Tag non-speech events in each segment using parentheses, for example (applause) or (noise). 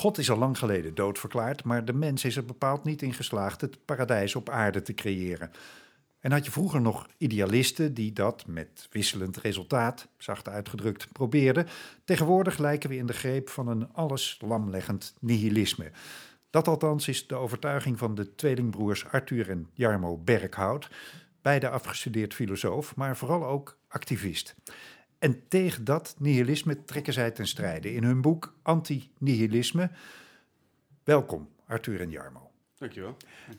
God is al lang geleden doodverklaard, maar de mens is er bepaald niet in geslaagd het paradijs op aarde te creëren. En had je vroeger nog idealisten die dat met wisselend resultaat, zacht uitgedrukt, probeerden, tegenwoordig lijken we in de greep van een alles lamleggend nihilisme. Dat althans is de overtuiging van de tweelingbroers Arthur en Jarmo Berghout, beide afgestudeerd filosoof, maar vooral ook activist. En tegen dat nihilisme trekken zij ten strijde in hun boek Anti-Nihilisme. Welkom, Arthur en Jarmo. Dankjewel.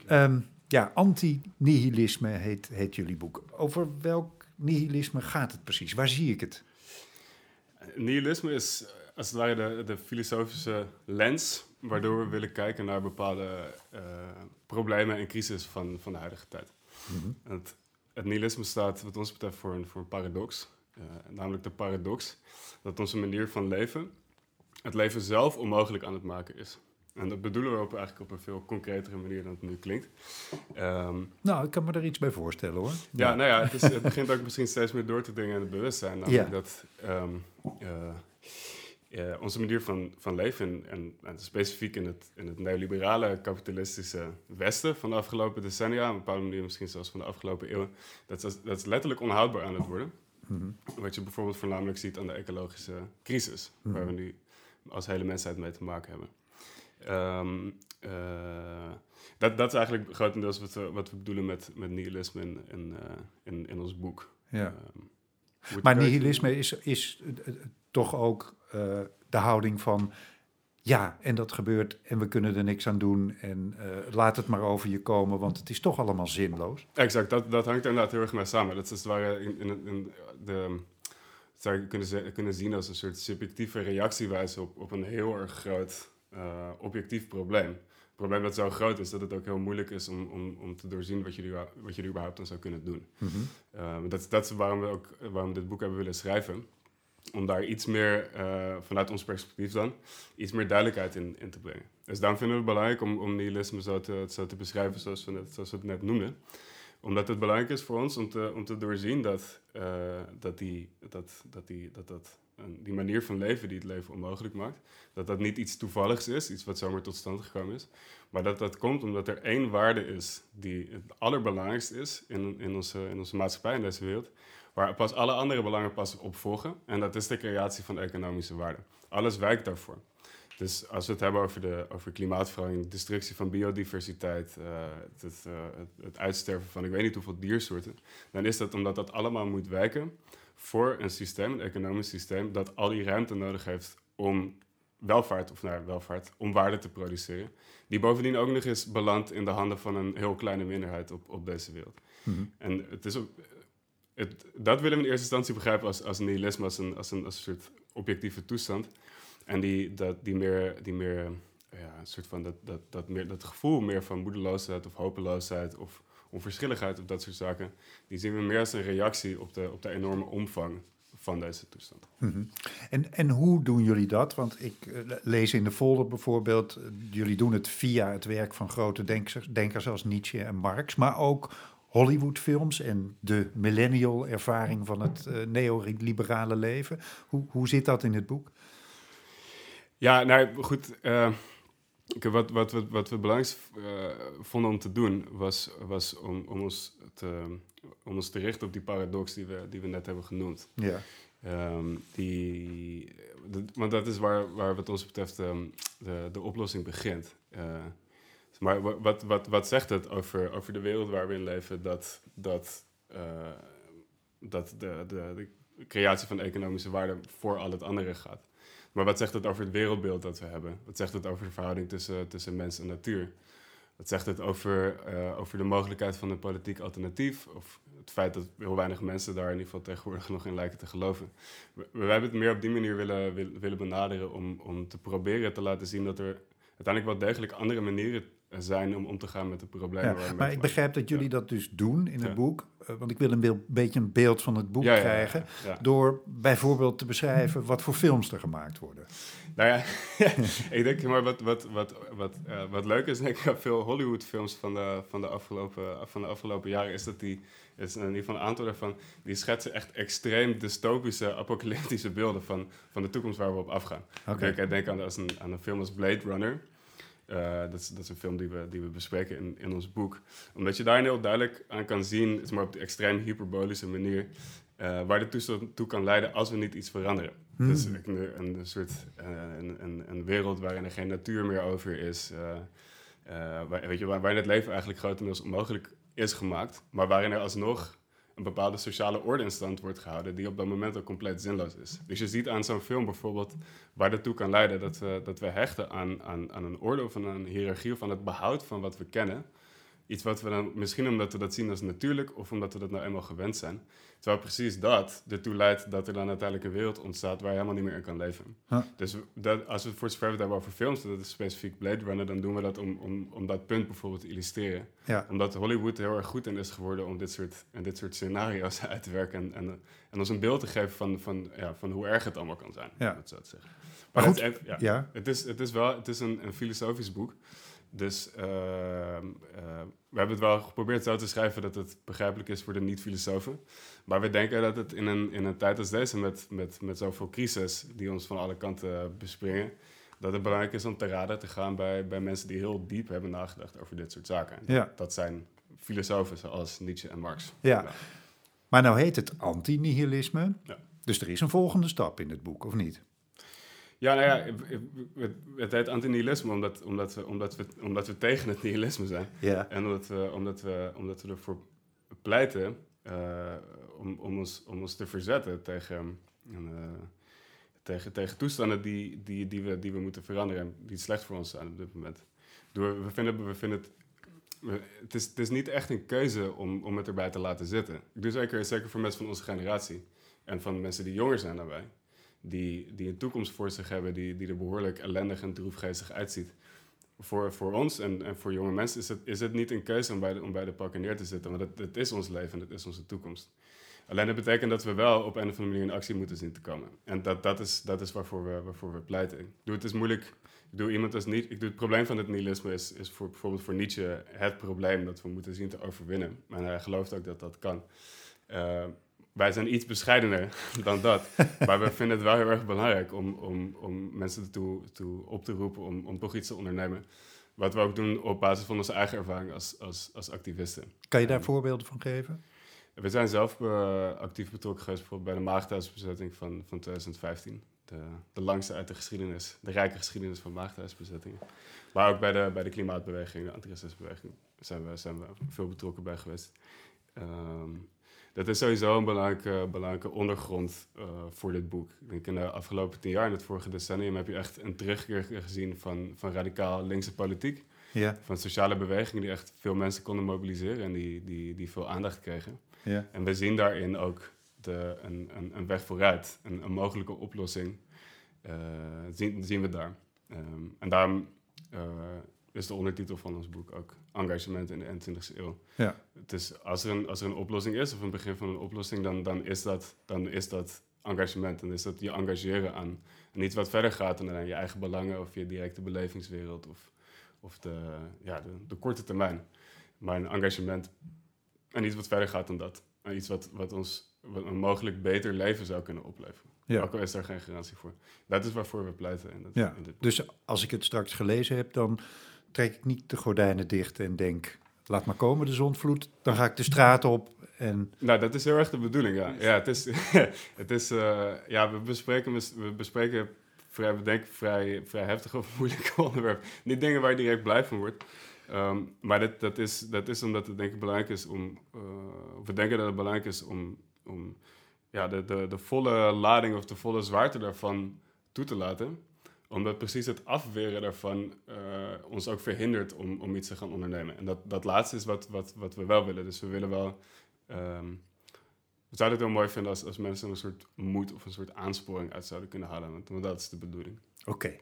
Um, ja, Anti-Nihilisme heet, heet jullie boek. Over welk nihilisme gaat het precies? Waar zie ik het? Nihilisme is als het ware de, de filosofische lens waardoor we willen kijken naar bepaalde uh, problemen en crisis van, van de huidige tijd. Mhm. het, het, nihilisme staat wat ons betreft voor een, voor een paradox. Uh, namelijk de paradox dat onze manier van leven het leven zelf onmogelijk aan het maken is. En dat bedoelen we op, eigenlijk op een veel concretere manier dan het nu klinkt. Um, nou, ik kan me er iets bij voorstellen hoor. Ja, nou ja, het, is, het, begint ook misschien steeds meer door te dringen in het bewustzijn. Namelijk ja. dat um, uh, onze manier van, van leven, en, en, specifiek in het, in het neoliberale kapitalistische Westen van de afgelopen decennia, op een bepaalde manier misschien zelfs van de afgelopen eeuwen, dat is, dat is letterlijk onhoudbaar aan het worden. Mhm. Wat je bijvoorbeeld voornamelijk ziet aan de ecologische crisis, waar mhm. we nu als hele mensheid mee te maken hebben. Um, uh, dat, dat is eigenlijk grotendeels wat we, wat we bedoelen met, met nihilisme in, in, uh, in, in, ons boek. Ja. Um, maar nihilisme is, is uh, toch ook de houding van ja, en dat gebeurt en we kunnen er niks aan doen en uh, laat het maar over je komen, want het is toch allemaal zinloos. Exact, dat, dat hangt inderdaad heel erg mee samen. Dat is ware in, in, in de, zou je kunnen, kunnen zien als een soort subjectieve reactiewijze op, op een heel erg groot uh, objectief probleem. Het probleem dat zo groot is dat het ook heel moeilijk is om, om, om te doorzien wat je, wat je er überhaupt aan zou kunnen doen. Mm -hmm. dat, dat is waarom we ook waarom we dit boek hebben willen schrijven. Om daar iets meer, uh, vanuit ons perspectief dan, iets meer duidelijkheid in, in te brengen. Dus daarom vinden we het belangrijk om, om nihilisme zo te, zo te beschrijven zoals we, zoals we het net noemden omdat het belangrijk is voor ons om te, om te doorzien dat, uh, dat, die, dat, dat, die, dat, dat die manier van leven die het leven onmogelijk maakt, dat dat niet iets toevalligs is, iets wat zomaar tot stand gekomen is, maar dat dat komt omdat er één waarde is die het allerbelangrijkste is in, in, onze, in onze maatschappij, in deze wereld, waar pas alle andere belangen pas op volgen. En dat is de creatie van economische waarde. Alles wijkt daarvoor. Dus als we het hebben over, de, over klimaatverandering, destructie van biodiversiteit, uh, het, uh, het, het, uitsterven van ik weet niet hoeveel diersoorten, dan is dat omdat dat allemaal moet wijken voor een systeem, een economisch systeem, dat al die ruimte nodig heeft om welvaart, of naar nou, welvaart, om waarde te produceren. Die bovendien ook nog eens belandt in de handen van een heel kleine minderheid op, op deze wereld. Mhm. En het is ook, dat willen we in eerste instantie begrijpen als, als nihilisme, als een, als, een, als een soort objectieve toestand. En die, dat, die meer, die meer ja, een soort van dat, dat, dat, meer, dat gevoel meer van moedeloosheid of hopeloosheid of onverschilligheid of dat soort zaken, die zien we meer als een reactie op de, op de enorme omvang van deze toestand. Mhm. en, en hoe doen jullie dat? Want ik uh, lees in de folder bijvoorbeeld, uh, jullie doen het via het werk van grote denkers, denkers als Nietzsche en Marx, maar ook Hollywoodfilms en de millennial ervaring van het uh, neoliberale leven. Hoe, hoe zit dat in het boek? Ja, nou goed. Wat, wat, wat, wat we belangrijk uh, vonden om te doen, was, was om, om, ons te, om ons te richten op die paradox die we, die we net hebben genoemd. Ja. Um, die, want dat is waar, waar wat ons betreft um, de, de oplossing begint. Maar wat, wat, wat zegt het over, over de wereld waar we in leven, dat, dat, uh, dat de, de, de creatie van economische waarde voor al het andere gaat? Maar wat zegt het over het wereldbeeld dat we hebben? Wat zegt het over de verhouding tussen, tussen mens en natuur? Wat zegt het over, uh, over de mogelijkheid van een politiek alternatief? Of het feit dat heel weinig mensen daar in ieder geval tegenwoordig nog in lijken te geloven? We, wij hebben het meer op die manier willen, willen benaderen om, om te proberen te laten zien dat er uiteindelijk wel degelijk andere manieren zijn om om te gaan met de problemen. Ja, maar ik begrijp dat jullie dat dus doen in het boek. Uh, want ik wil een beetje een beeld van het boek krijgen. Door bijvoorbeeld te beschrijven wat voor films er gemaakt worden. Nou ja, (laughs) ik denk, maar wat, wat, wat, wat, uh, wat leuk is, denk ik, veel Hollywood-films van de, van, de afgelopen, van de afgelopen jaren, is dat die, is in ieder geval een aantal daarvan, die schetsen echt extreem dystopische, apocalyptische beelden van, van de toekomst waar we op afgaan. Okay. Ik denk aan, als een, aan een film als Blade Runner. Uh, dat, is, dat is een film die we, die we bespreken in, in ons boek. Omdat je daar heel duidelijk aan kan zien, is maar op de extreem hyperbolische manier, uh, waar dit toe, kan leiden als we niet iets veranderen. Hmm. Dus een, een, soort uh, een, een, een, wereld waarin er geen natuur meer over is. waar, weet je, waar, waarin het leven eigenlijk grotendeels onmogelijk is gemaakt, maar waarin er alsnog een bepaalde sociale orde in stand wordt gehouden, die op dat moment ook compleet zinloos is. Dus je ziet aan zo'n film bijvoorbeeld waar dat toe kan leiden dat we, dat we hechten aan, aan, aan een orde of aan een hiërarchie of aan het behoud van wat we kennen. Iets wat we dan, misschien omdat we dat zien als natuurlijk of omdat we dat nou eenmaal gewend zijn. Terwijl precies dat ertoe leidt dat er dan uiteindelijk een wereld ontstaat waar je helemaal niet meer in kan leven. Dus dat, als we het voor zover we het hebben over films, dat is specifiek Blade Runner, dan doen we dat om, om, om dat punt bijvoorbeeld te illustreren. Ja. Omdat Hollywood heel erg goed in is geworden om dit soort, en dit soort scenario's (laughs) uit te werken en, en, en ons een beeld te geven van, van, ja, van hoe erg het allemaal kan zijn. Ja. Dat zou zeggen. Maar, goed, het, ja, ja. Het, is, het is wel het is een, een filosofisch boek. Dus uh, uh, we hebben het wel geprobeerd zo te schrijven dat het begrijpelijk is voor de niet-filosofen. Maar we denken dat het in een, in een tijd als deze, met, met, met zoveel crisis die ons van alle kanten bespringen, dat het belangrijk is om te raden te gaan bij, bij mensen die heel diep hebben nagedacht over dit soort zaken. Ja. Dat zijn filosofen zoals Nietzsche en Marx. Ja. Maar nou heet het anti-nihilisme. Ja. Dus er is een volgende stap in het boek, of niet? Ja, nou ja, het, het heet antinihilisme omdat, omdat, we, omdat, we, omdat we tegen het nihilisme zijn. Ja. En omdat we, omdat, we, omdat we ervoor pleiten uh, om, om, ons, om ons te verzetten tegen, uh, tegen, tegen toestanden die, die, die, we, die we moeten veranderen en die slecht voor ons zijn op dit moment. Door, we vinden, we vinden het het is, het is niet echt een keuze om, om het erbij te laten zitten. Ik doe zeker, zeker voor mensen van onze generatie en van mensen die jonger zijn dan wij die, die een toekomst voor zich hebben die, die er behoorlijk ellendig en droefgeestig uitziet. Voor, voor ons en, en voor jonge mensen is het, is het niet een keuze om bij de, om bij de pakken neer te zitten, want het, is ons leven en het is onze toekomst. Alleen dat betekent dat we wel op een of andere manier in actie moeten zien te komen. En dat, dat, is, dat is waarvoor we, waarvoor we pleiten. Ik doe, het is moeilijk. Ik doe iemand als niet. Ik doe het probleem van het nihilisme is, is voor, bijvoorbeeld voor Nietzsche het probleem dat we moeten zien te overwinnen. En hij gelooft ook dat dat kan. Uh, wij zijn iets bescheidener (laughs) dan dat. maar we vinden het wel heel erg belangrijk om, om, om mensen ertoe toe op te roepen om, om toch iets te ondernemen. Wat we ook doen op basis van onze eigen ervaring als, als, als activisten. Kan je daar voorbeelden van geven? We zijn zelf uh, actief betrokken geweest bijvoorbeeld bij de maagdhuisbezetting van, van 2015. De, de langste uit de geschiedenis, de rijke geschiedenis van maagdhuisbezettingen. Maar ook bij de, bij de klimaatbeweging, de antiracismebeweging, zijn we, zijn we veel betrokken bij geweest. Um, dat is sowieso een belangrijke, belangrijke ondergrond uh, voor dit boek. Ik denk in de afgelopen tien jaar, in het vorige decennium, heb je echt een terugkeer gezien van, van radicaal linkse politiek. Ja. Van sociale bewegingen die echt veel mensen konden mobiliseren en die, die, die veel aandacht kregen. Ja. En we zien daarin ook de, een, een, een weg vooruit, een, een mogelijke oplossing. Uh, zien, zien we daar. Um, en daarom uh, is de ondertitel van ons boek ook engagement in de 21ste eeuw. Ja. Het is, als, er een, als er een oplossing is, of een begin van een oplossing, dan, dan, is, dat, dan is dat engagement. Dan is dat je engageren aan, aan iets wat verder gaat dan aan je eigen belangen of je directe belevingswereld of, of de, ja, de, de korte termijn. Maar een engagement en iets wat verder gaat dan dat. En iets wat, wat ons een mogelijk beter leven zou kunnen opleveren. Ja. Ook al is daar geen garantie voor. Dat is waarvoor we pleiten. In dat, ja. dus als ik het straks gelezen heb, dan trek ik niet de gordijnen dicht en denk, laat maar komen de zonvloed. Dan ga ik de straat op en... Nou, dat is heel erg de bedoeling, ja. Ja, het is... (laughs) het is uh, ja, we bespreken, we bespreken vrij, we denken vrij, vrij heftig over (laughs) moeilijke onderwerpen. Niet dingen waar je direct blij van wordt. Um, maar dat, dat, is, dat is omdat het denk ik belangrijk is om... Uh, we denken dat het belangrijk is om, om ja, de, de, de volle lading of de volle zwaarte daarvan toe te laten omdat precies het afweren daarvan uh, ons ook verhindert om, om iets te gaan ondernemen. En dat, dat laatste is wat, wat, wat we wel willen. Dus we willen wel. Um, we zouden het heel mooi vinden als, als mensen een soort moed of een soort aansporing uit zouden kunnen halen. Want, want dat is de bedoeling. Oké.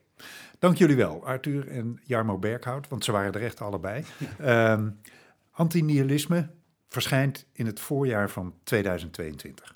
Dank jullie wel, Arthur en Jarmo Berghout, want ze waren er echt allebei. (laughs) Ehm antinihilisme verschijnt in het voorjaar van 2022.